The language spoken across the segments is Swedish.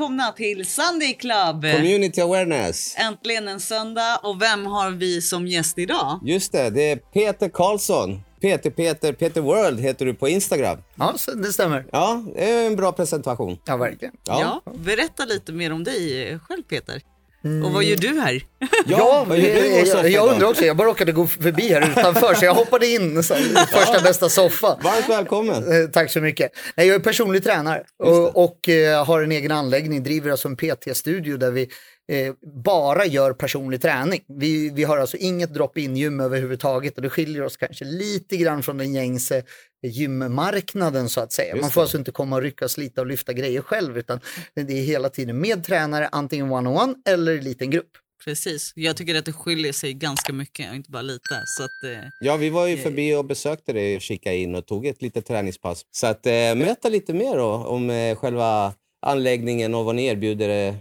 välkomna till Sunday Club! Community awareness. Äntligen en söndag och vem har vi som gäst idag? Just det, det är Peter Karlsson. Peter Peter Peter World heter du på Instagram. Ja, så det stämmer. Ja, det är en bra presentation. Ja, verkligen. Ja. berätta lite mer om dig själv Peter. Och vad gör du här? Ja, vad gör du i vår jag, jag då? undrar också. Jag bara råkade gå förbi här utanför så jag hoppade in så, i första bästa soffa. Varmt välkommen. Eh, Tack så mycket. Nej, jag är personlig tränare och, och eh, har en egen anläggning, driver alltså en PT-studio där vi eh, bara gör personlig träning. Vi, vi har alltså inget drop-in gym överhuvudtaget och det skiljer oss kanske lite grann från den gängse gymmarknaden så att säga. Just Man får det. alltså inte komma och rycka, slita och lyfta grejer själv utan det är hela tiden med tränare, antingen one-on-one eller i liten grupp. Precis, jag tycker att det skiljer sig ganska mycket och inte bara lite. Så att, eh, Ja, vi var ju förbi och besökte dig och kikade in och tog ett litet träningspass. Så att eh, möta lite mer då om eh, själva anläggningen och vad ni erbjuder.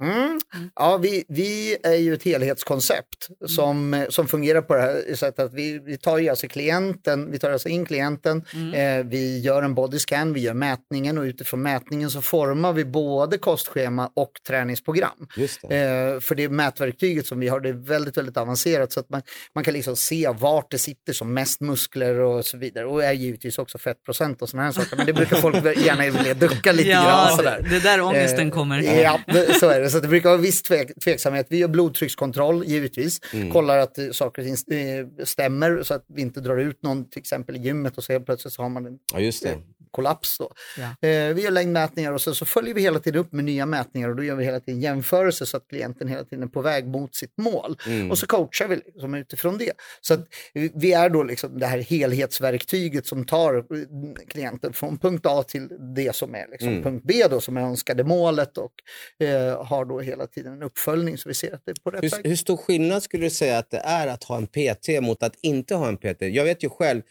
Eh. Mm. Ja, vi, vi är ju ett helhetskoncept som, eh, som fungerar på det här sättet att vi, vi tar ju alltså klienten, vi tar alltså in klienten, eh, vi gör en bodyscan, vi gör mätningen och utifrån mätningen så formar vi både kostschema och träningsprogram. Det. Eh, för det mätverktyget som vi har det är väldigt, väldigt avancerat så att man, man kan liksom se vart det sitter som mest muskler och så vidare. Och är givetvis också fettprocent och sådana här saker. Men det brukar folk gärna vilja ducka lite grann ja, sådär. det, det är där ångesten Eh, kommer. Ja, så är det. Så det brukar vara viss tvek, tveksamhet. Vi gör blodtryckskontroll givetvis. Mm. Kollar att eh, saker och ting eh, stämmer så att vi inte drar ut någon till exempel i gymmet och så helt plötsligt så har man en Ja. Kollaps då. Ja. Eh, vi gör längdmätningar och så, så följer vi hela tiden upp med nya mätningar och då gör vi hela tiden jämförelser så att klienten hela tiden är på väg mot sitt mål. Mm. Och så coachar vi liksom utifrån det. Så att vi- är då liksom det här helhetsverktyget som tar eh, klienten från punkt A till det som är liksom Mm. punkt B då som är önskade målet och eh, har då hela tiden en uppföljning så vi ser att det är på rätt väg. Hur, hur stor skillnad skulle du säga att det är att ha en PT mot att inte ha en PT? Jag vet ju själv,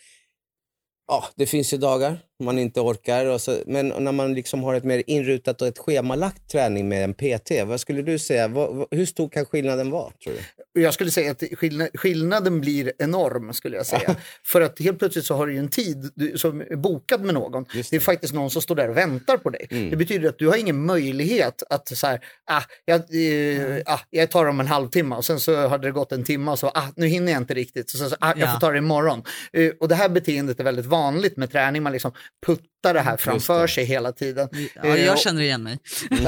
ja, det finns ju dagar man inte orkar, och så, men när man liksom har ett mer inrutat och ett schemalagt träning med en PT, vad skulle du säga, vad, hur stor kan skillnaden vara? Tror du? Jag skulle säga att skillna- skillnaden blir enorm skulle jag säga. För att helt plötsligt så har du en tid du, som är bokad med någon. Just Det är faktiskt någon som står där och väntar på dig. Mm. Det betyder att du har ingen möjlighet att så här, ah, jag, eh, ah, jag tar om en halvtimme och sen så hade det gått en timme och så, ah, nu hinner jag inte riktigt. Så, så, ah, jag Ja. får ta det imorgon. Eh, och det här beteendet är väldigt vanligt med träning. Man liksom puttar det här framför det. sig hela tiden. Ja, Eh, jag och- känner igen mig.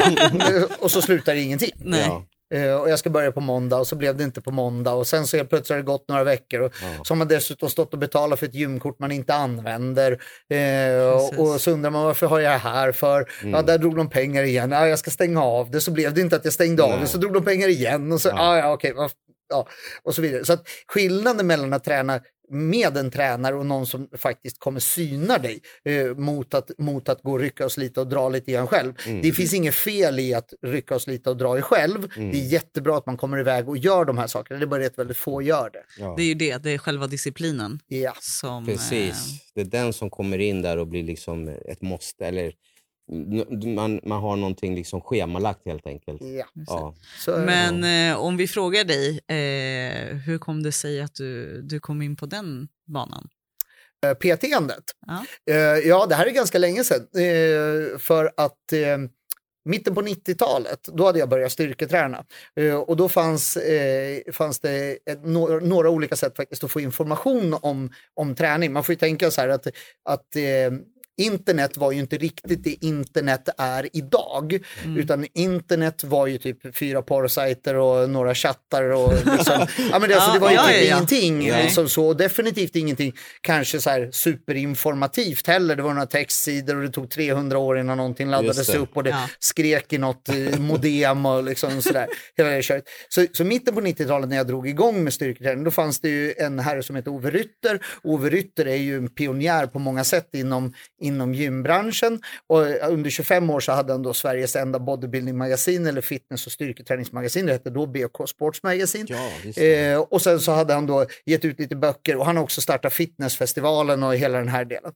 och så slutar det ingenting. Nej. Ja. Eh, och jag ska börja på måndag och så blev det inte på måndag och sen så helt plötsligt har det gått några veckor och Ja. så har man dessutom stått och betalat för ett gymkort man inte använder. Eh, Precis. och, så undrar man varför har jag det här för? Mm. Ja, där drog de pengar igen. Ja, jag ska stänga av det. Så blev det inte att jag stängde av Nej. det. Så drog de pengar igen och så, Ja. ja, ja, okej. Ja, och så vidare. Så att skillnaden mellan att träna med en tränare och någon som faktiskt kommer syna dig eh, mot, att, mot att gå och rycka och slita och dra lite grann själv. Mm. Det finns inget fel i att rycka och slita och dra i själv. Mm. Det är jättebra att man kommer iväg och gör de här sakerna. Det är bara att väldigt få gör det. Ja. Det är ju det, det är själva disciplinen Ja. som... Precis. eh, Det är den som kommer in där och blir liksom ett måste. Eller man, man har någonting liksom schemalagt helt enkelt. Ja. Ja. Men eh, om vi frågar dig, eh, hur kom det sig att du, du kom in på den banan? Eh, PT-andet. Ja. Eh, ja, det här är ganska länge sedan. Eh, för att eh, mitten på 90-talet, då hade jag börjat styrketräna. Eh, och då fanns, eh, fanns det ett, några, några olika sätt faktiskt att få information om, om träning. Man får ju tänka så här att, att eh, Internet var ju inte riktigt det internet är idag, utan internet var ju typ fyra porrsajter och några chattar och liksom, ja men det, alltså, det var ju Ja, typ ja, ingenting. Ja. Liksom så, definitivt ingenting kanske så här superinformativt heller. Det var några textsidor och det tog 300 år innan någonting laddades upp och det skrek i något eh, modem och liksom sådär. Hela det köret. Så, så mitten på 90-talet när jag drog igång med styrketräning, då fanns det ju en herre som heter Ove Rytter. Ove Rytter är ju en pionjär på många sätt inom, inom gymbranschen och under 25 år så hade han då Sveriges enda bodybuilding-magasin eller fitness och styrketräningsmagasin. Det hette då BK Sports Magazine. Ja. Eh, och sen så hade han då gett ut lite böcker och han har också startat fitnessfestivalen och hela den här delen.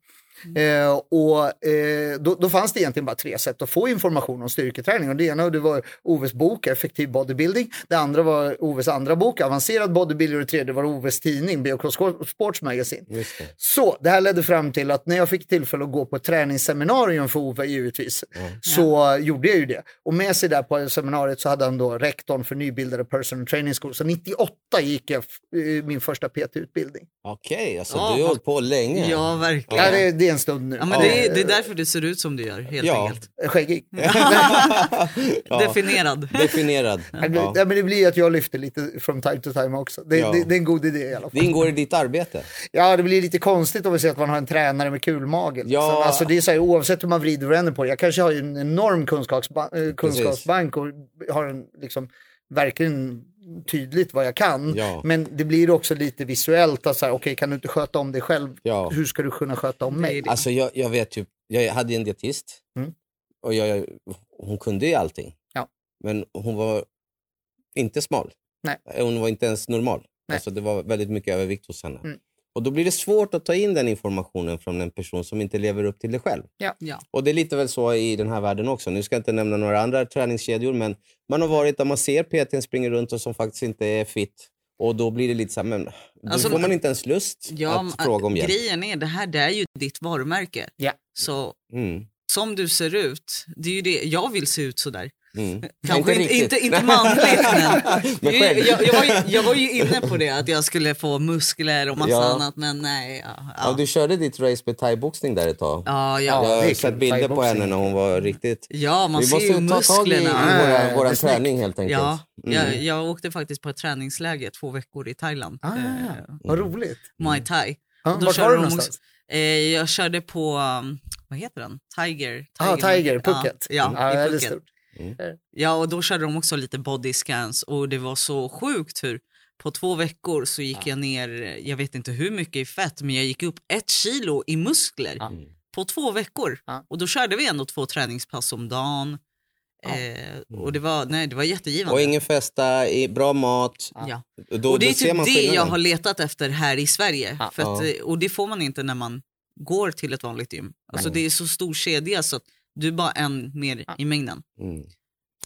Eh, och eh, då, då fanns det egentligen bara tre sätt att få information om styrketräning. Och det ena det var Oves bok Effektiv bodybuilding. Det andra var Oves andra bok Avancerad bodybuilder och det tredje var Oves tidning Biocross Sports Magazine. Det. Så det här ledde fram till att när jag fick tillfälle att gå på ett träningsseminarium för Ove givetvis, så gjorde jag ju det. Och med sig där på seminariet så hade han då rektorn för nybildade personal training school. Så 98 gick jag eh, min första PT-utbildning. Okej, alltså Ja, du har hållit på länge. Ja, verkligen. Ja, det, det är en stund nu. Ja, men det, är, det är därför du ser ut som du gör, helt Ja. enkelt. Skäggig. Definierad. Definierad. Ja. Ja. men det blir att jag lyfter lite from time to time också. Det, Ja. det, det är en god idé i alla fall. Det ingår i ditt arbete. Ja, det blir lite konstigt om vi säger att man har en tränare med kulmage. liksom. Ja. Alltså, det är så här, oavsett hur man vrider och vänder på det. Jag kanske har ju en enorm kunskapsba- eh, kunskapsbank och har en, liksom, verkligen tydligt vad jag kan. Ja. Men det blir också lite visuellt. Att så här, okej, kan du inte sköta om dig själv, Ja. hur ska du kunna sköta om mig? det. Alltså jag, jag vet ju, jag hade en dietist Mm. och jag, hon kunde ju allting. Ja. Men hon var inte smal. Nej. Hon var inte ens normal. Nej. Alltså det var väldigt mycket övervikt hos henne. Mm. Och då blir det svårt att ta in den informationen från en person som inte lever upp till det själv. Ja. Och det är lite väl så i den här världen också. Nu ska jag inte nämna några andra träningskedjor, men man har varit där man ser PT springer runt och som faktiskt inte är fit. Och då blir det lite så här, men då Alltså, får man inte ens lust Ja, att fråga om hjälp. grejen är, det här det är ju ditt varumärke. Ja. Så Mm. som du ser ut, det är ju det, jag vill se ut sådär. Mm. Kanske inte, riktigt. inte, inte manligt men, Men jag, jag, jag, var ju, jag var ju inne på det att jag skulle få muskler och massa Ja. annat men nej. Ja, Ja, ja. du körde ditt race med thaiboxning där ett tag. Ja, Ja, ja. jag har sett bilder på henne när hon var riktigt... ja man Vi ser måste ju ta tag i musklerna. Våran snyggt. träning helt enkelt. Ja, Mm. jag, jag åkte faktiskt på ett träningsläger två veckor i Thailand. Ah, Eh, vad roligt. Muay thai. Ja, Då vart körde var du någonstans? Eh, jag körde på, um, vad heter den? Tiger. Ja, ah, Tiger, Phuket. Ja, ja, i det är Phuket. Stort. Ja, och då körde de också lite body scans och det var så sjukt hur på två veckor så gick jag ner, jag vet inte hur mycket i fett, men jag gick upp ett kilo i muskler Ja. på två veckor. Ja. Och då körde vi ändå två träningspass om dagen. Eh, och det var, nej, det var jättegivande. Och ingen festa, bra mat. ja. Då, och det är ser typ man det jag har letat efter här i Sverige. Ja. För att, Ja. eh, Och det får man inte när man går till ett vanligt gym. Alltså det är så stor kedja så att du är bara en mer i mängden. Mm.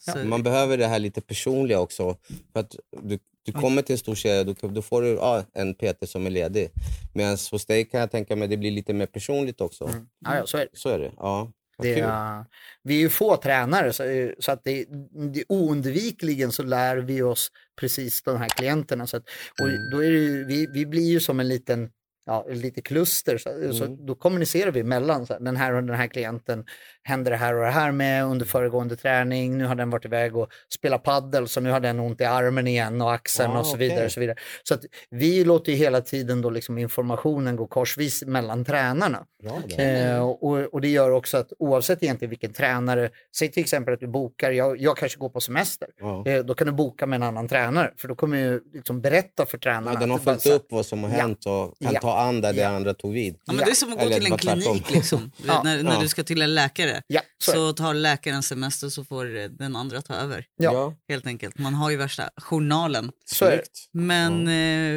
Så, Man behöver det här lite personliga också. För att du, du kommer till en stor kedja, då, då får du ja, en PT som är ledig. Medan hos dig kan jag tänka mig det blir lite mer personligt också. Ja, ja, så är det. Så är det. Ja. Det är, vi är ju få tränare så, så att det, det oundvikligen så lär vi oss precis de här klienterna. Så att, och Mm. då är det ju, vi, vi blir ju som en liten ja, lite kluster. Så, så Mm. då kommunicerar vi mellan så här, den här och den här klienten händer det här och det här med under föregående träning. Nu har den varit iväg och spelat paddel så nu har den ont i armen igen och axeln Ah, och så vidare. Och så vidare. så att vi låter ju hela tiden då liksom informationen gå korsvis mellan tränarna. Bra. Eh, och, och det gör också att oavsett egentligen vilken tränare, säg till exempel att du bokar, jag, jag kanske går på semester, Ja. eh, då kan du boka med en annan tränare för då kommer jag liksom berätta för tränarna. Ja, den har följt så upp vad som har Ja. hänt och kan Ja. ta an där det Ja. andra tog vid. Ja, men det är som att gå Eller till en klinik. Liksom. Du vet, när, när du ska till en läkare Ja, så, så tar läkaren semester så får den andra ta över. Ja. Helt enkelt. Man har ju värsta journalen. så är det. Snyggt. Men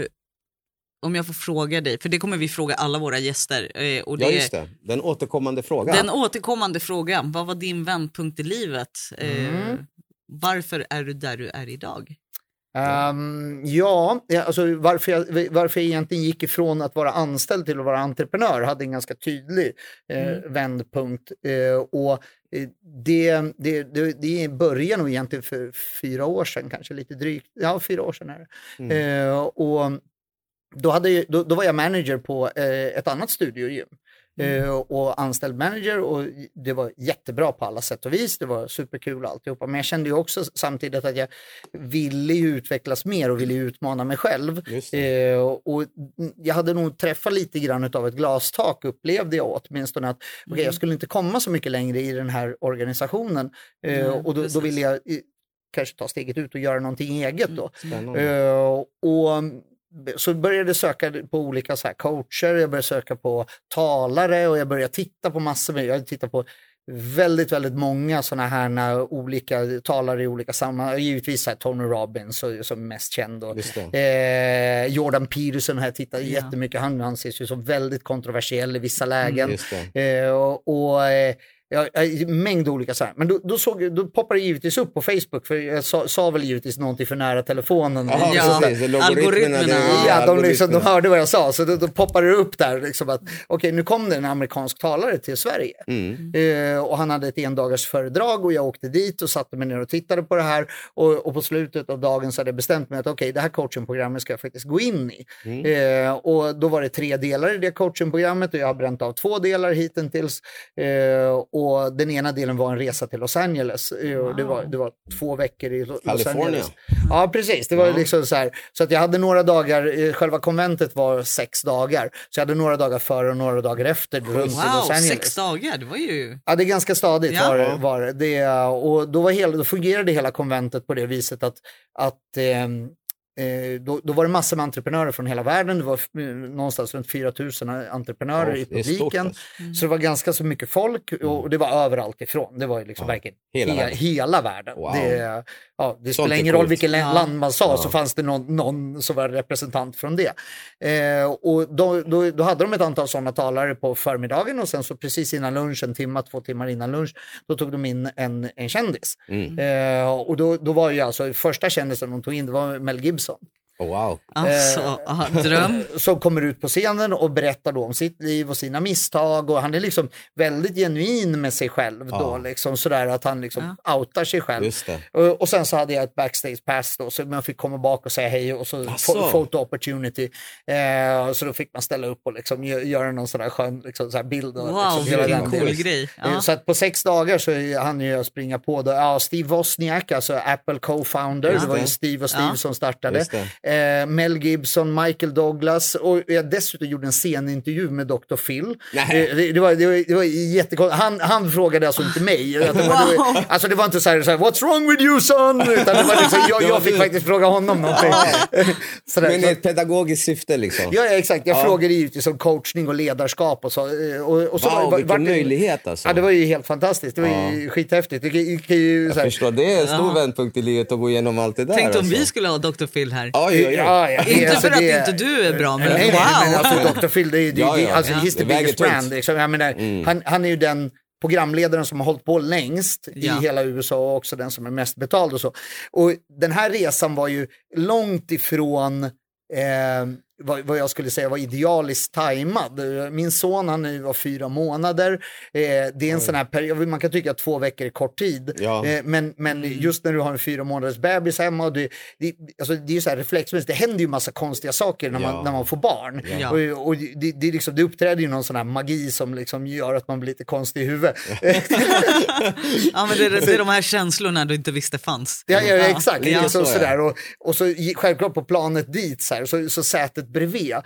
eh, om jag får fråga dig, för det kommer vi fråga alla våra gäster. Eh, och det Ja, är just det. Den återkommande frågan. Den återkommande frågan, vad var din vändpunkt i livet? Eh, Mm. Varför är du där du är idag? Ehm, ja, alltså varför jag, varför jag egentligen gick ifrån att vara anställd till att vara entreprenör hade en ganska tydlig eh, Mm. vändpunkt. Eh, och eh, det, det, det, det började nog egentligen för fyra år sedan, kanske lite drygt. Ja, fyra år sedan är det. Eh, och då, hade, då, då var jag manager på eh, ett annat studiogym. Eh, och anställd manager och det var jättebra på alla sätt och vis. Det var superkul alltihopa. Men jag kände ju också samtidigt att jag ville ju utvecklas mer och ville utmana mig själv. Eh, och jag hade nog träffat lite grann av ett glastak upplevde jag åtminstone att okej, jag skulle inte komma så mycket längre i den här organisationen. Nej, och då, då ville jag kanske ta steget ut och göra någonting eget då. Spännande. Eh, och så började jag söka på olika så här coacher, jag började söka på talare och jag började titta på massor med, jag tittade på väldigt, väldigt många sådana här olika talare i olika sammanhang. Givetvis här, Tony Robbins som är mest känd. Och, eh, Jordan Peterson har jag tittat ja. jättemycket. Han anses ju som väldigt kontroversiell i vissa lägen. Mm, eh, och, och eh, Ja, mängd olika så här. Men då, då, såg, då poppade det givetvis upp på Facebook, för jag sa, sa väl givetvis någonting för nära telefonen. Aha, ja, algoritmerna. Ja, de, liksom, de hörde vad jag sa, så då, då poppade det upp där. Liksom att, Okej, okay, nu kom det en amerikansk talare till Sverige. Mm. Uh, och han hade ett endagars föredrag och jag åkte dit och satte mig ner och tittade på det här. Och, och på slutet av dagen så hade jag bestämt mig att okej, okay, det här coachingprogrammet ska jag faktiskt gå in i. Mm. Uh, och då var det tre delar i det coachingprogrammet och jag har bränt av två delar hittills. Och den ena delen var en resa till Los Angeles. Wow. Det, var, det var två veckor i Los California. Angeles. Ja, precis. Det var ja. liksom så här. Så att jag hade några dagar, eh, själva konventet var sex dagar. Så jag hade några dagar före och några dagar efter runt wow, Los Angeles. sex dagar, det var ju... Ja, det är ganska stadigt ja. var, var det. Och då, var hela, då fungerade hela konventet på det viset att, att eh, Eh, då, då, var det massor med entreprenörer från hela världen. Det var eh, någonstans runt 4 000 entreprenörer oh, i publiken. Alltså. Mm. Så det var ganska så mycket folk och mm. det var överallt ifrån. Det var liksom ja. verkligen hela, he världen. Hela världen. Wow. Det, ja, det spelar ingen roll vilket ja. land man sa ja. så fanns det någon, någon som var representant från det. Eh, och då, då, då, hade de ett antal sådana talare på förmiddagen och sen så precis innan lunch, en timme, två timmar innan lunch, då tog de in en, en kändis. Mm. Eh, och då, då var ju alltså första kändisen de tog in, det var Mel Gibson Gibson. Oh, wow. Alltså, aha, dröm. som kommer ut på scenen och berättar då om sitt liv och sina misstag och han är liksom väldigt genuin med sig själv ja. då, liksom sådär att han liksom ja. outar sig själv. Och, och, sen så hade jag ett backstage pass då, så man fick komma bak och säga hej och så alltså. photo opportunity. Eh, så då fick man ställa upp och liksom göra någon sån där skön liksom, så bild. Och, wow, liksom, vilken cool grej. Ja. Så att på sex dagar så hann jag springa på då, ja, Steve Wozniak, alltså Apple co-founder, det var ju Steve och Steve som startade eh, Mel Gibson, Michael Douglas och jag dessutom gjorde en scenintervju med Dr. Phil. Eh, det, det, var, det, var, det var jättekonstigt. Han, han frågade alltså inte mig. Det var, wow. alltså det var inte så här, så här, what's wrong with you son? Utan det var liksom, jag, jag fick faktiskt fråga honom någonting. Sådär, Men i ett pedagogiskt syfte liksom? Ja, ja exakt. Jag ja. frågade givetvis om coachning och ledarskap och så. Eh, och, och så wow, var, vilken möjlighet alltså. Ja, det var ju helt fantastiskt. Det var ja. ju skithäftigt. Det, det, det, jag förstår, det är en stor ja. vändpunkt i livet att gå igenom allt det där. Tänk om alltså. vi skulle ha Dr. Phil här. Oj, Ja, ja, inte alltså, för att det, inte du är bra, men nej, wow! Nej, men alltså, Dr. Phil, det är, det, ja, ja. alltså, he's the biggest brand. Liksom. Jag menar, mm. han, han är ju den programledaren som har hållit på längst ja. i hela USA och också den som är mest betald och så. Och den här resan var ju långt ifrån eh, vad, vad, jag skulle säga var idealiskt tajmad. Min son han var fyra månader. Eh, det är en sån här period, man kan tycka att två veckor är kort tid. Ja. Eh, men, men mm. just när du har en fyra månaders bebis hemma, och det, det, alltså, det är ju så här reflexmässigt, det händer ju massa konstiga saker när man, ja. när man får barn. Ja. Och, och det, det, liksom, det uppträder ju någon sån här magi som liksom gör att man blir lite konstig i huvudet. ja, men det, det är de här känslorna du inte visste fanns. Ja, ja exakt. Ja. Så, sådär. Och, och så självklart på planet dit så, här, så, så sätet bredvid, eh,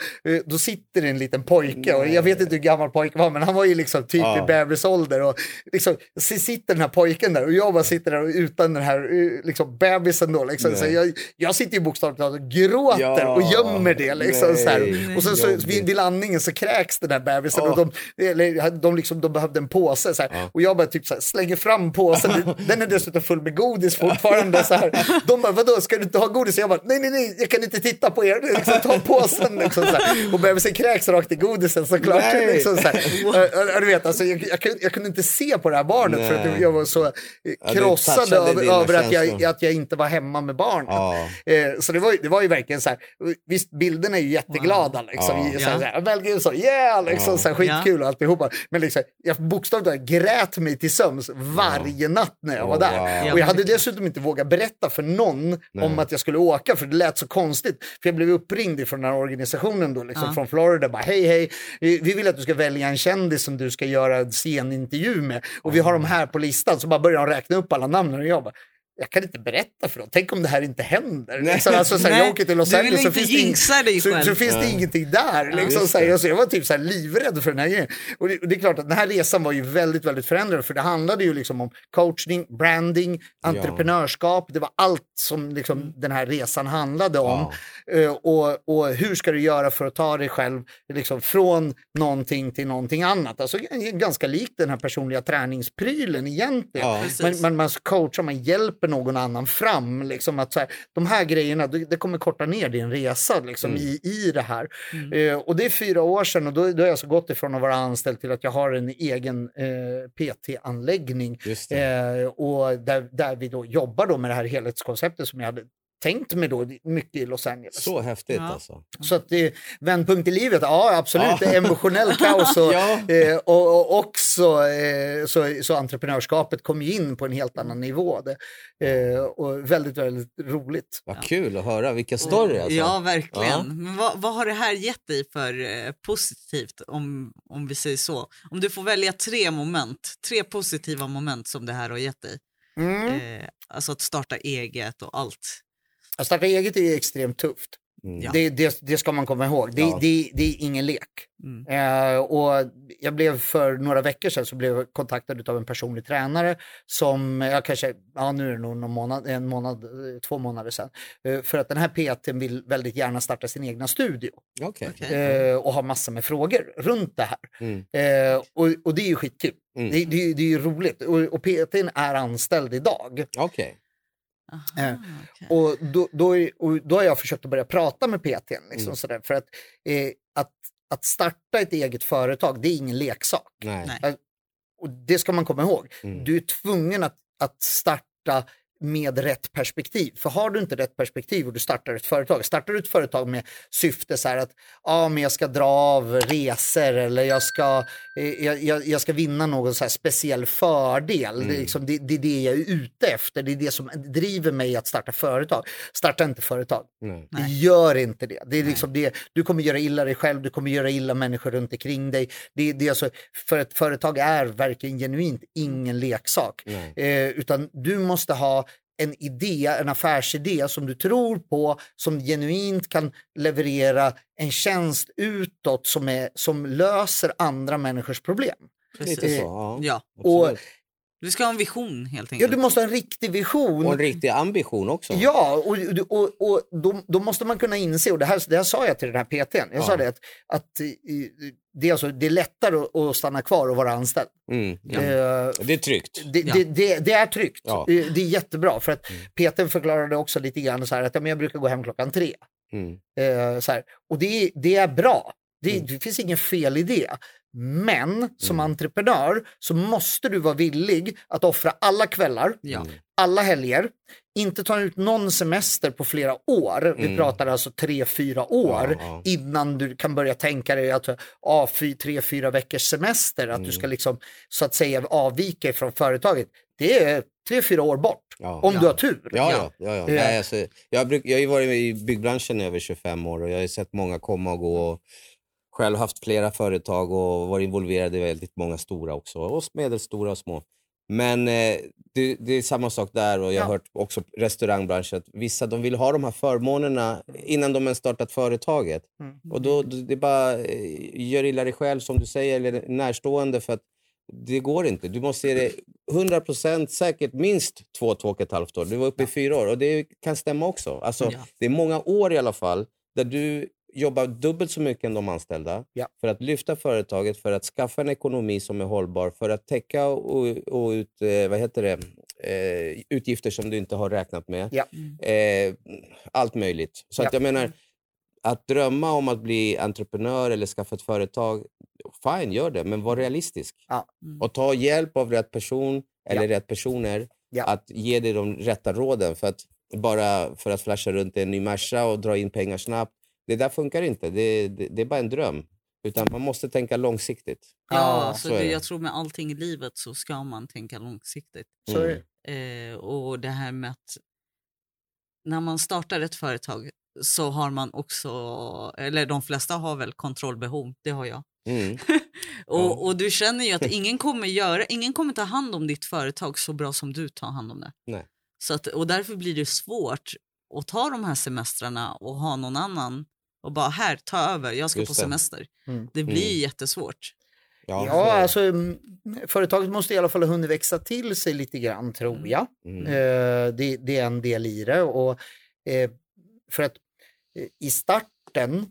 då sitter en liten pojke och jag vet inte hur gammal pojken var men han var ju liksom typ ja. i bebisålder och liksom sitter den här pojken där och jag bara sitter där utan den här eh, liksom bebisen då liksom. Så jag, jag sitter ju bokstavligt talat och gråter ja. och gömmer det liksom så här. Och så, så vid, vid landningen så kräks den här bebisen oh. och de, eller, de, liksom, de behövde en påse så här. Ja. och jag bara typ så här, slänger fram påsen, den är dessutom full med godis fortfarande så här. De bara, vadå ska du inte ha godis? Jag bara, nej nej nej, jag kan inte titta på er, liksom, ta påsen igen. Liksom, så här. Och bebisen kräks rakt i godisen såklart. Liksom, så här. Du vet, alltså, jag, jag, kunde, jag kunde inte se på det här barnet Nej. för att jag var så krossad ja, över, över att, jag, att jag inte var hemma med barnet. Ja. Eh, så det var, det var ju verkligen så här, visst bilderna är ju jätteglada liksom. Ja. Så här, ja. Väl, så, yeah, liksom, ja. så här, skitkul och alltihopa. Men liksom, jag bokstavligt grät mig till sömns varje natt när jag var där. Wow. Och jag hade dessutom inte vågat berätta för någon Nej. om att jag skulle åka för det lät så konstigt. För jag blev uppringd ifrån den här organisationen då, liksom, ja. från Florida. Bara, hej, hej, vi vill att du ska välja en kändis som du ska göra en scenintervju med. Och vi har de här på listan. Så bara börjar de räkna upp alla namnen och jag bara, jag kan inte berätta för dem. Tänk om det här inte händer. Nej. Liksom, alltså, så här, jag åker till Los Angeles så finns, det, så, så finns det ingenting där. Liksom, just så här, det. alltså, jag var typ så här livrädd för den här grejen. Och det, och det är klart att den här resan var ju väldigt, väldigt förändrad. För det handlade ju liksom om coachning, branding, entreprenörskap. Det var allt som liksom, den här resan handlade om. Eh, och, och hur ska du göra för att ta dig själv liksom, från någonting till någonting annat. Alltså ganska likt den här personliga träningsprylen egentligen. Ja. Precis. Man, man, coachar, man hjälper någon annan fram. Liksom, att så här, de här grejerna, det, det kommer korta ner din resa liksom, Mm. i, i det här. Mm. Eh, och det är fyra år sedan och då, då har jag alltså gått ifrån att vara anställd till att jag har en egen eh, PT-anläggning. Eh, och där, där vi då jobbar då med det här helhetskonceptet som jag hade tänkt mig då mycket i Los Angeles. Så häftigt Ja. alltså. Så att det är vändpunkt i livet, ja absolut, Ja. det är emotionell kaos och, Ja. eh, och, och också eh, så, så entreprenörskapet kom ju in på en helt annan nivå. Det, eh, och väldigt, väldigt roligt. Vad kul att höra. Vilka story alltså. Ja, verkligen. Ja. Men vad, vad har det här gett dig för eh, positivt, om, om vi säger så? Om du får välja tre moment, tre positiva moment som det här har gett dig. Mm. Eh, alltså att starta eget och allt. Att starta eget är extremt tufft. Mm. Ja. Det, det, det ska man komma ihåg. Det, Ja. det, det är ingen lek. Mm. Eh, och jag blev för några veckor sedan så blev jag kontaktad av en personlig tränare som, jag kanske, ja nu är det nog någon månad, en månad, eh, två månader sedan. Eh, för att den här PTn vill väldigt gärna starta sin egna studio. Okej. eh, och ha massor med frågor runt det här. Mm. Eh, och, och det är ju skitkul. Mm. Det, det, det är ju roligt. Och, och PTn är anställd idag. Okej. Aha, Eh, okej. Och då, då, är- och då har jag försökt att börja prata med PTn. Liksom, Mm. sådär, för att, eh, att, att starta ett eget företag, det är ingen leksak. Nej. Nej. Och det ska man komma ihåg. Mm. Du är tvungen att, att starta med rätt perspektiv. För har du inte rätt perspektiv och du startar ett företag, startar du ett företag med syfte så här att ah, men jag ska dra av resor eller jag ska, eh, jag, jag, ska vinna någon så här speciell fördel. Det, är liksom, det, det är det jag är ute efter, det är det som driver mig att starta företag. Starta inte företag. Det gör inte det. det, är liksom det du kommer göra illa dig själv, du kommer göra illa människor runt omkring dig. Det, det är alltså, för ett företag är verkligen genuint ingen leksak. Nej. Eh, utan du måste ha en idé, en affärsidé som du tror på, som genuint kan leverera en tjänst utåt som, är, som löser andra människors problem. Precis. så. Ja. Ja, Och. Du ska ha en vision helt ja, enkelt. du måste ha en riktig vision. Och en riktig ambition också. Ja, och, och, och då, då måste man kunna inse, och det här, det här sa jag till den här PTn, jag Ja. sa det att, att i- det, är alltså, det är lättare att, stanna kvar och vara anställd. Mm. Ja. Eh, Det är tryggt. det, Ja. det, det, det är tryggt, Ja. det, det är jättebra. För att PTn förklarade också lite grann så här att ja, men jag brukar gå hem klockan tre. Mm. Eh, så här. Och det, det är bra, det, Mm. det finns ingen fel i det. Men som entreprenör så måste du vara villig att offra alla kvällar, Ja. Mm. alla helger, inte ta ut någon semester på flera år. Vi Mm. pratar alltså tre, fyra år Ja, ja. innan du kan börja tänka dig att ah, fy, tre, fyra veckors semester, att du Mm. ska liksom så att säga avvika från företaget. Det är tre, fyra år bort, Ja. om Ja. du har tur. Ja, ja. ja, ja. Ja. Nej, alltså, jag, bruk, jag har ju varit i byggbranschen i över 25 år och jag har sett många komma och gå. Och själv haft flera företag och varit involverad i väldigt många stora också. Och medelstora och små. Men eh, det, det är samma sak där och jag har Ja. hört också restaurangbranschen att vissa de vill ha de här förmånerna innan de ens startat företaget. Mm. Och då det är bara eh, gör illa dig själv som du säger eller närstående för att det går inte. Du måste ge det 100% säkert minst två, två och ett halvt år. Du var uppe i fyra år och det kan stämma också. Alltså, Ja. Det är många år i alla fall där du jobbar dubbelt så mycket än de anställda Ja. för att lyfta företaget, för att skaffa en ekonomi som är hållbar, för att täcka och, och ut, eh, vad heter det, eh, utgifter som du inte har räknat med. Ja. Eh, allt möjligt. Så att Ja. jag menar, att drömma om att bli entreprenör eller skaffa ett företag, fine, gör det, men var realistisk. Ja. Mm. Och ta hjälp av rätt person eller Ja. rätt personer Ja. att ge dig de rätta råden. För att bara för att flasha runt i en ny Merca och dra in pengar snabbt, det där funkar inte. Det, det, det är bara en dröm. Utan man måste tänka långsiktigt. Ja, så så det, jag tror med allting i livet så ska man tänka långsiktigt. Mm. Eh, och det här med att när man startar ett företag så har man också, eller de flesta har väl kontrollbehov, det har jag. Mm. Och, Ja. och du känner ju att ingen kommer, göra, ingen kommer ta hand om ditt företag så bra som du tar hand om det. Nej. Så att, och därför blir det svårt att ta de här semestrarna och ha någon annan och bara här, ta över, jag ska Just på det. semester. Mm. Det blir Mm. jättesvårt. Ja, Ja, alltså mm, företaget måste i alla fall ha hunnit växa till sig lite grann tror jag. Mm. Eh, det, det är en del i det. Och, eh, för att eh, i starten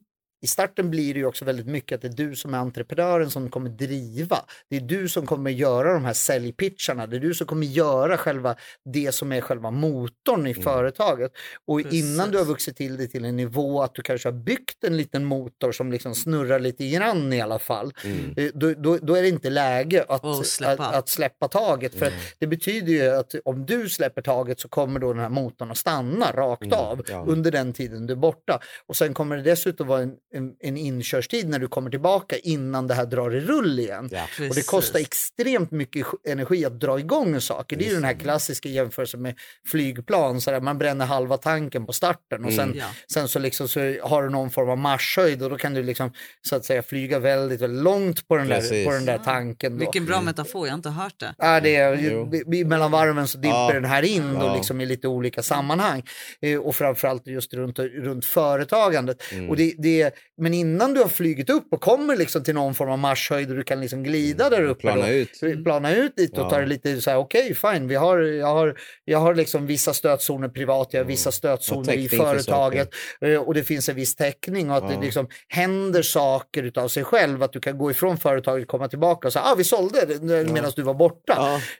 i starten blir det ju också väldigt mycket att det är du som är entreprenören som kommer driva. Det är du som kommer göra de här säljpitcharna. Det är du som kommer göra själva det som är själva motorn i Mm. företaget. Och Precis. innan du har vuxit till det till en nivå att du kanske har byggt en liten motor som liksom snurrar lite grann i alla fall. Mm. Eh, Då, då, då är det inte läge att, släppa. att, att släppa taget. För Mm. det betyder ju att om du släpper taget så kommer då den här motorn att stanna rakt Mm, av ja. under den tiden du är borta. Och sen kommer det dessutom vara en, en, en inkörstid när du kommer tillbaka innan det här drar i rull igen. Ja. Och det kostar extremt mycket energi att dra igång saker. Det är ju den här klassiska jämförelsen med flygplan. Så där man bränner halva tanken på starten och sen, Mm. Ja. sen så, liksom så har du någon form av marschhöjd och då kan du liksom, så att säga flyga väldigt, väldigt långt på den, där, på den där tanken. Då. Vilken bra metafor, jag har inte hört det. Ja, det är, mellan varven så dimper Ja. den här in då, liksom i lite olika sammanhang. Eh, och framförallt just runt, runt företagandet. Mm. Och det, det, men innan du har flugit upp och kommer liksom till någon form av marschhöjd och du kan liksom glida där uppe. Plana då, ut. Plana ut lite och Ja. ta det lite så här, okej fine, vi har, jag har, jag har liksom vissa stötzoner privat, jag har vissa stötzoner i företaget eh, och det finns en viss täckning och att Ja. det liksom händer saker utav sig själv, att du kan gå ifrån företaget, komma tillbaka och säga, ah vi sålde det medan du var borta.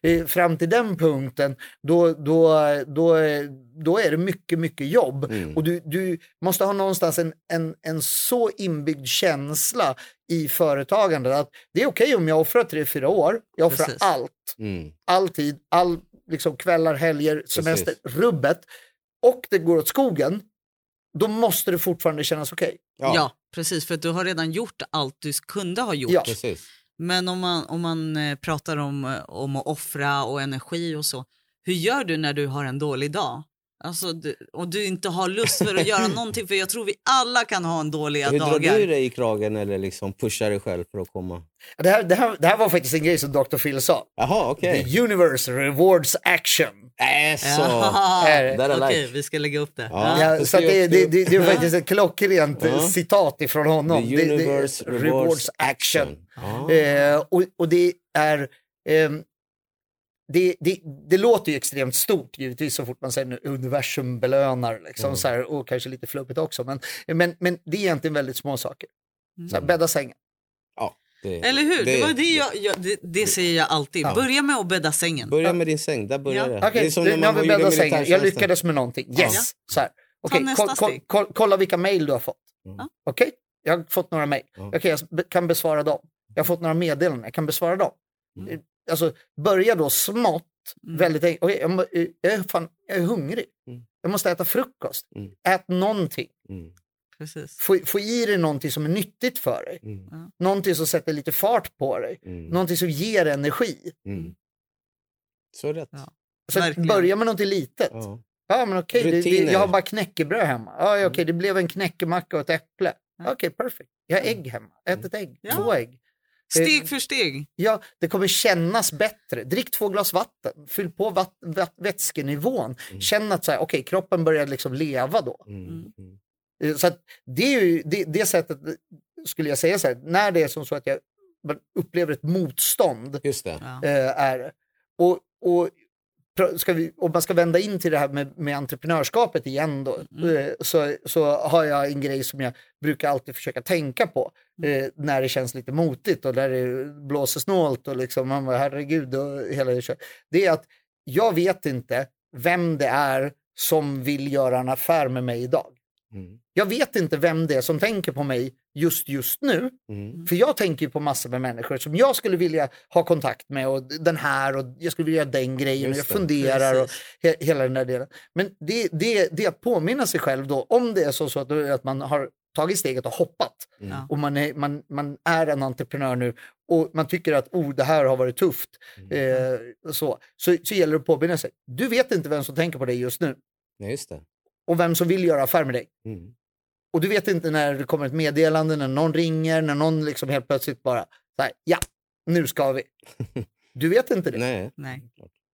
Ja. Eh, Fram till den punkten, då, då, då, då är det mycket, mycket jobb. Mm. Och du, du måste ha någonstans en, en, en så inbyggd känsla i företagandet att det är okej om jag offrar tre, fyra år. Jag offrar Precis. allt, Mm. all tid, all liksom kvällar, helger, semester, rubbet och det går åt skogen. Då måste det fortfarande kännas okej. Ja. precis, för att du har redan gjort allt du kunde ha gjort. Ja. Precis. Men om man, om man eh, pratar om, eh, om att offra och energi och så, hur gör du när du har en dålig dag? Alltså, du, och du inte har lust för att göra någonting, för jag tror vi alla kan ha en dåliga Hur drar du dig i kragen eller liksom pushar dig själv för att komma? Det här, det, här, det här var faktiskt en grej som Dr. Phil sa. Jaha, okej. The universe rewards action. Äh, så. Okej, like. vi ska lägga upp det. Ja. Ja. Så det, det, det, det är faktiskt ett klockrent Ja. citat ifrån honom. The Det- det- universe rewards action. Ah. Eh, och, och det är... ehm, det, det, det låter ju extremt stort givetvis så fort man säger nu, universum belönar liksom, Mm. så här, och kanske lite flubbigt också. Men, men, men det är egentligen väldigt små saker. Mm. Så här, bädda sängen. Ja, det, Eller hur? Det, var det, jag, jag, det, det säger jag alltid. Ja. Börja med att bädda sängen. Börja med din säng, där börjar Ja. det. Okej, det är som nu när nu har man bäddat sängen. Jag lyckades med någonting. Yes! Ja. Så här. Nästa koll- koll- koll- kolla vilka mejl du har fått. Mm. Okej, jag har fått några mejl. Ja. Okej, jag kan besvara dem. Jag har fått några meddelanden, jag kan besvara dem. Mm. Alltså, börja då smått, Mm. väldigt enkelt. Okej, jag, eh, jag, är fan, jag är hungrig. Mm. Jag måste äta frukost. Mm. Ät någonting. Mm. Precis. Få, få i dig någonting som är nyttigt för dig. Mm. Någonting som sätter lite fart på dig. Mm. Någonting som ger energi. Mm. Så rätt. Ja. Så Verkligen. börja med någonting litet. Ja. Ja, men okej, det, det, jag har bara knäckebröd hemma. Ja, okej, det blev en knäckemacka och ett äpple. Ja. Okej, perfekt. Jag har ägg hemma. Ät ett ägg, Ja. två ägg. Steg för steg. Ja, det kommer kännas bättre. Drick två glas vatten. Fyll på vatt, vatt, vätskenivån. Känn att så här, okej, kroppen börjar liksom leva då. Mm. Mm. Mm. Eh, Så att det är ju det, det sättet, skulle jag säga så här, när det är som så att jag upplever ett motstånd Just det. Eh, är. Och, och vi, om man ska vända in till det här med, med entreprenörskapet igen då, Mm. eh, så, så har jag en grej som jag brukar alltid försöka tänka på Mm. eh, när det känns lite motigt och där det blåser snålt och liksom man bara herregud och hela det Det är att jag vet inte vem det är som vill göra en affär med mig idag. Mm. Jag vet inte vem det är som tänker på mig just just nu. Mm. För jag tänker ju på massor med människor som jag skulle vilja ha kontakt med och den här och jag skulle vilja göra den grejen och jag funderar och he, hela den där delen. Men det, det, det är att påminna sig själv då, om det är så, så att, att man har tagit steget och hoppat Mm. Och man är, man, man är en entreprenör nu och man tycker att oh, det här har varit tufft, eh, så, så, så gäller det att påminna sig. Du vet inte vem som tänker på dig just nu Ja, just det. Och vem som vill göra affär med dig. Mm. Och du vet inte när det kommer ett meddelande, när någon ringer, när någon liksom helt plötsligt bara, så här, ja, nu ska vi. Du vet inte det. Nej. Nej.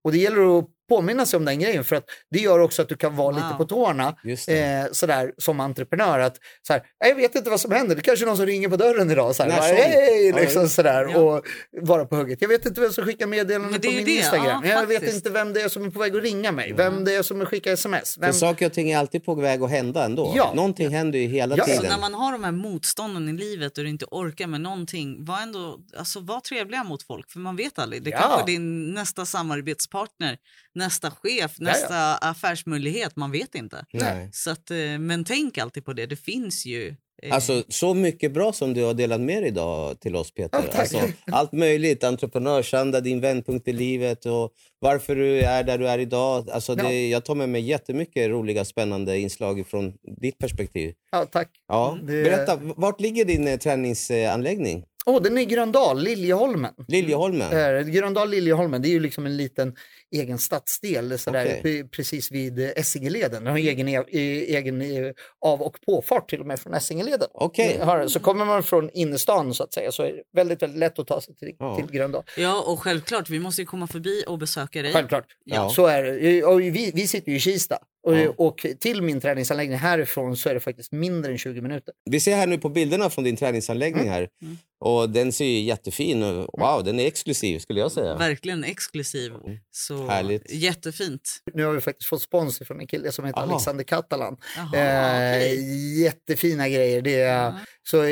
Och det gäller att påminna sig om den grejen för att det gör också att du kan vara Wow. lite på tårna eh, sådär, som entreprenör. Att, så här, jag vet inte vad som händer, det kanske är någon som ringer på dörren idag. Så här, När bara, hej, Ja, liksom, sådär, Ja. och vara på hugget. Jag vet inte vem som skickar meddelanden på min det, Instagram. ja, jag vet inte vem det är som är på väg att ringa mig, vem det är som skickar sms. Vem... För saker och ting är alltid på väg att hända ändå. Ja. Någonting händer ju hela Ja, ja. Så tiden. när man har de här motstånden i livet och du inte orkar med någonting, var ändå, alltså var trevliga mot folk för man vet aldrig. Det Ja. kanske är din nästa samarbetspartner, nästa chef, ja. nästa affärsmöjlighet, man vet inte. Nej. Så att, eh, men tänk alltid på det, det finns ju. eh, Alltså så mycket bra som du har delat med dig idag till oss Peter. Ja, alltså, allt möjligt, entreprenörsanda, din vändpunkt i livet och varför du är där du är idag. Alltså, det, Jag tar med mig jättemycket roliga spännande inslag från ditt perspektiv. Ja, tack. Ja. Det- Berätta, vart ligger din eh, träningsanläggning? Åh, den är i Gröndal, Liljeholmen. Liljeholmen? Eh, Gröndal Liljeholmen, det är ju liksom en liten egen stadsdel sådär, pre- precis vid eh, Essingeleden. Den har egen, e- e- egen eh, av och påfart till och med från Essingeleden. Okej. Eh, Så kommer man från innerstan så att säga så är det väldigt, väldigt lätt att ta sig till, Ja. till Gröndal. Ja, och självklart, vi måste ju komma förbi och besöka dig. Självklart. Ja. Så är det. Och vi, vi sitter ju i Kista och, Ja. och till min träningsanläggning härifrån så är det faktiskt mindre än 20 minuter. Vi ser här nu på bilderna från din träningsanläggning här. Mm. Och den ser ju jättefin ut. Wow, den är exklusiv skulle jag säga. Verkligen exklusiv. Så Mm. Härligt. Jättefint. Nu har vi faktiskt fått spons från en kille som heter Aha. Alexander Catalan. Jaha, Eh. Jättefina grejer. Det är, Ja. Så eh,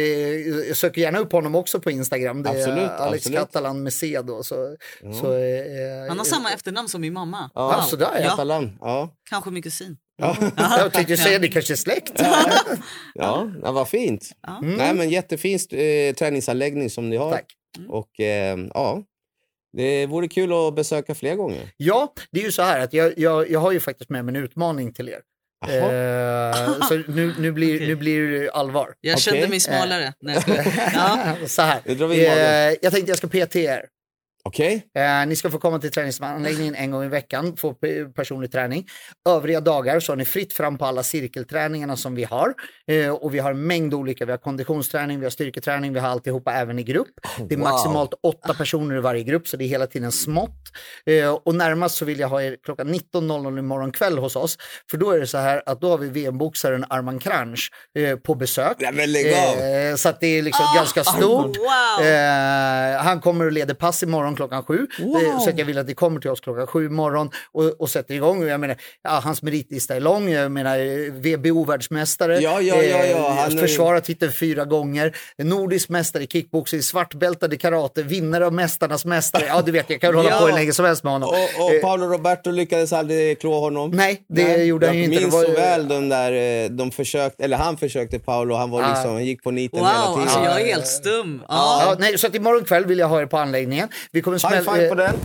jag söker gärna upp honom också på Instagram. Det är Absolut, Alex absolut. Catalan med C då. Så, Ja. så, eh, Han har samma efternamn som min mamma. Ja, Ja, sådär, ja. ja. Ja. Kanske min kusin. Ja. Jag tänkte säga det kanske är släkt. Ja, ja, vad fint. Ja. Nej, men jättefin eh, träningsanläggning som ni har. Tack. Och eh, ja, det vore kul att besöka fler gånger. Ja, det är ju så här att jag, jag, jag har ju faktiskt med mig en utmaning till er. Eh, så nu, nu, blir, Okej. nu blir det allvar. Jag Okej. kände mig smalare. Nej, jag skojar. ja. så här. Magen. Eh, jag tänkte jag ska PT er. Okej? Eh, ni ska få komma till träningsanläggningen en gång i veckan, få pe- personlig träning. Övriga dagar så har ni fritt fram på alla cirkelträningarna som vi har. Eh, och vi har en mängd olika, vi har konditionsträning, vi har styrketräning, vi har alltihopa även i grupp. Det är Wow. maximalt åtta personer i varje grupp så det är hela tiden smått. Eh, och närmast så vill jag ha er klockan 19.00 imorgon kväll hos oss. För då är det så här att då har vi VM-boxaren Arman Kranj eh, på besök. Eh, så att det är liksom ganska stort. Wow! Eh, han kommer och leder pass imorgon klockan sju. Wow. Så att jag vill att ni kommer till oss klockan sju imorgon och, och sätter igång. Och Jag menar, ja, hans meritlista är lång. Jag menar, eh, VBO-världsmästare. Ja, ja, ja, ja. Eh, Han försvarat titeln fyra gånger. Nordisk mästare i kickboxing, svartbältad i karate, vinnare av Mästarnas mästare. Ja, du vet, jag kan hålla Ja. på hur länge som helst med honom. Och, och Eh, Paolo Roberto lyckades aldrig klå honom. Nej, det gjorde han ju jag inte. minns Det var så väl de där, de försökte, eller han försökte Paolo, han, var Ah. liksom, han gick på niten Wow, hela tiden. alltså jag är helt stum. Ja, Ja, nej, så att imorgon kväll vill jag ha er på anläggningen. Vi kommer High smälla- five på den.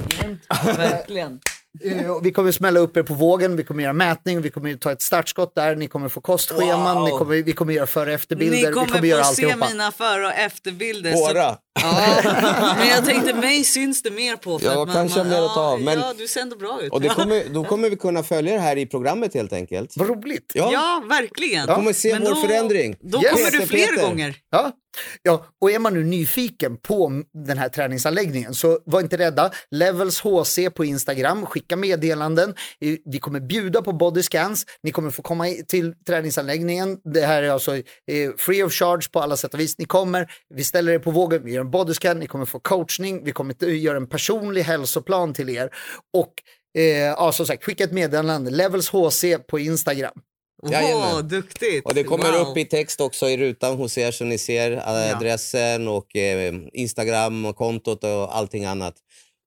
verkligen. Eh, Vi kommer smälla upp er på vågen, vi kommer göra mätning, vi kommer ta ett startskott där, ni kommer få kostscheman, Wow. ni kommer, vi kommer göra före och efterbilder, Ni vi kommer kommer göra få se mina före och efterbilder. så- Våra. Ja, men jag tänkte mig syns det mer på. För Ja, att man, kanske man, mer att ta ja, av, men- ja, du ser ändå bra ut. Och det kommer, då kommer vi kunna följa det här i programmet helt enkelt. Vad roligt! Ja, Ja, verkligen. kommer se Men vår då, förändring. Då Yes. kommer du fler Peter. gånger. Ja. Ja, och är man nu nyfiken på den här träningsanläggningen så var inte rädda. Levels HC på Instagram, skicka meddelanden. Vi kommer bjuda på bodyscans. Ni kommer få komma till träningsanläggningen. Det här är alltså eh, free of charge på alla sätt och vis. Ni kommer, vi ställer er på vågen, vi gör en bodyscan, ni kommer få coachning, vi kommer göra en personlig hälsoplan till er. Och eh, ja, som sagt, skicka ett meddelande, Levels HC på Instagram. Åh, Jajamän. duktigt. Och det kommer Wow. upp i text också i rutan hos er så ni ser adressen och eh, Instagram och kontot och allting annat.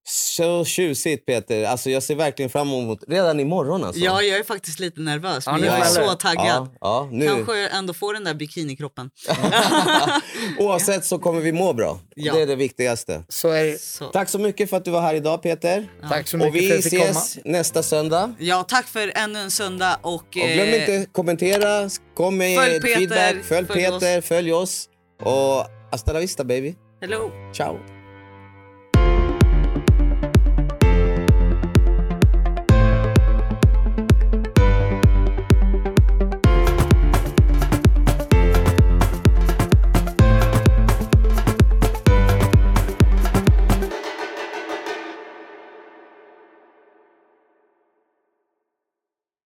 Så tjusigt Peter. Alltså jag ser verkligen fram emot redan imorgon alltså. Ja, jag är faktiskt lite nervös, Ja, men jag är så taggad. Ja, ja, nu. Kanske ändå få den där bikinikroppen. Oavsett så kommer vi må bra. Ja. Det är det viktigaste. Så är det. Så. Tack så mycket för att du var här idag Peter. Tack så mycket Och för vi att jag fick komma. ses nästa söndag. Ja, tack för ännu en söndag och, Och glöm eh, inte kommentera, kom med Följ Peter, feedback, följ, följ Peter, följ oss. Och hasta la vista baby. hello. Ciao.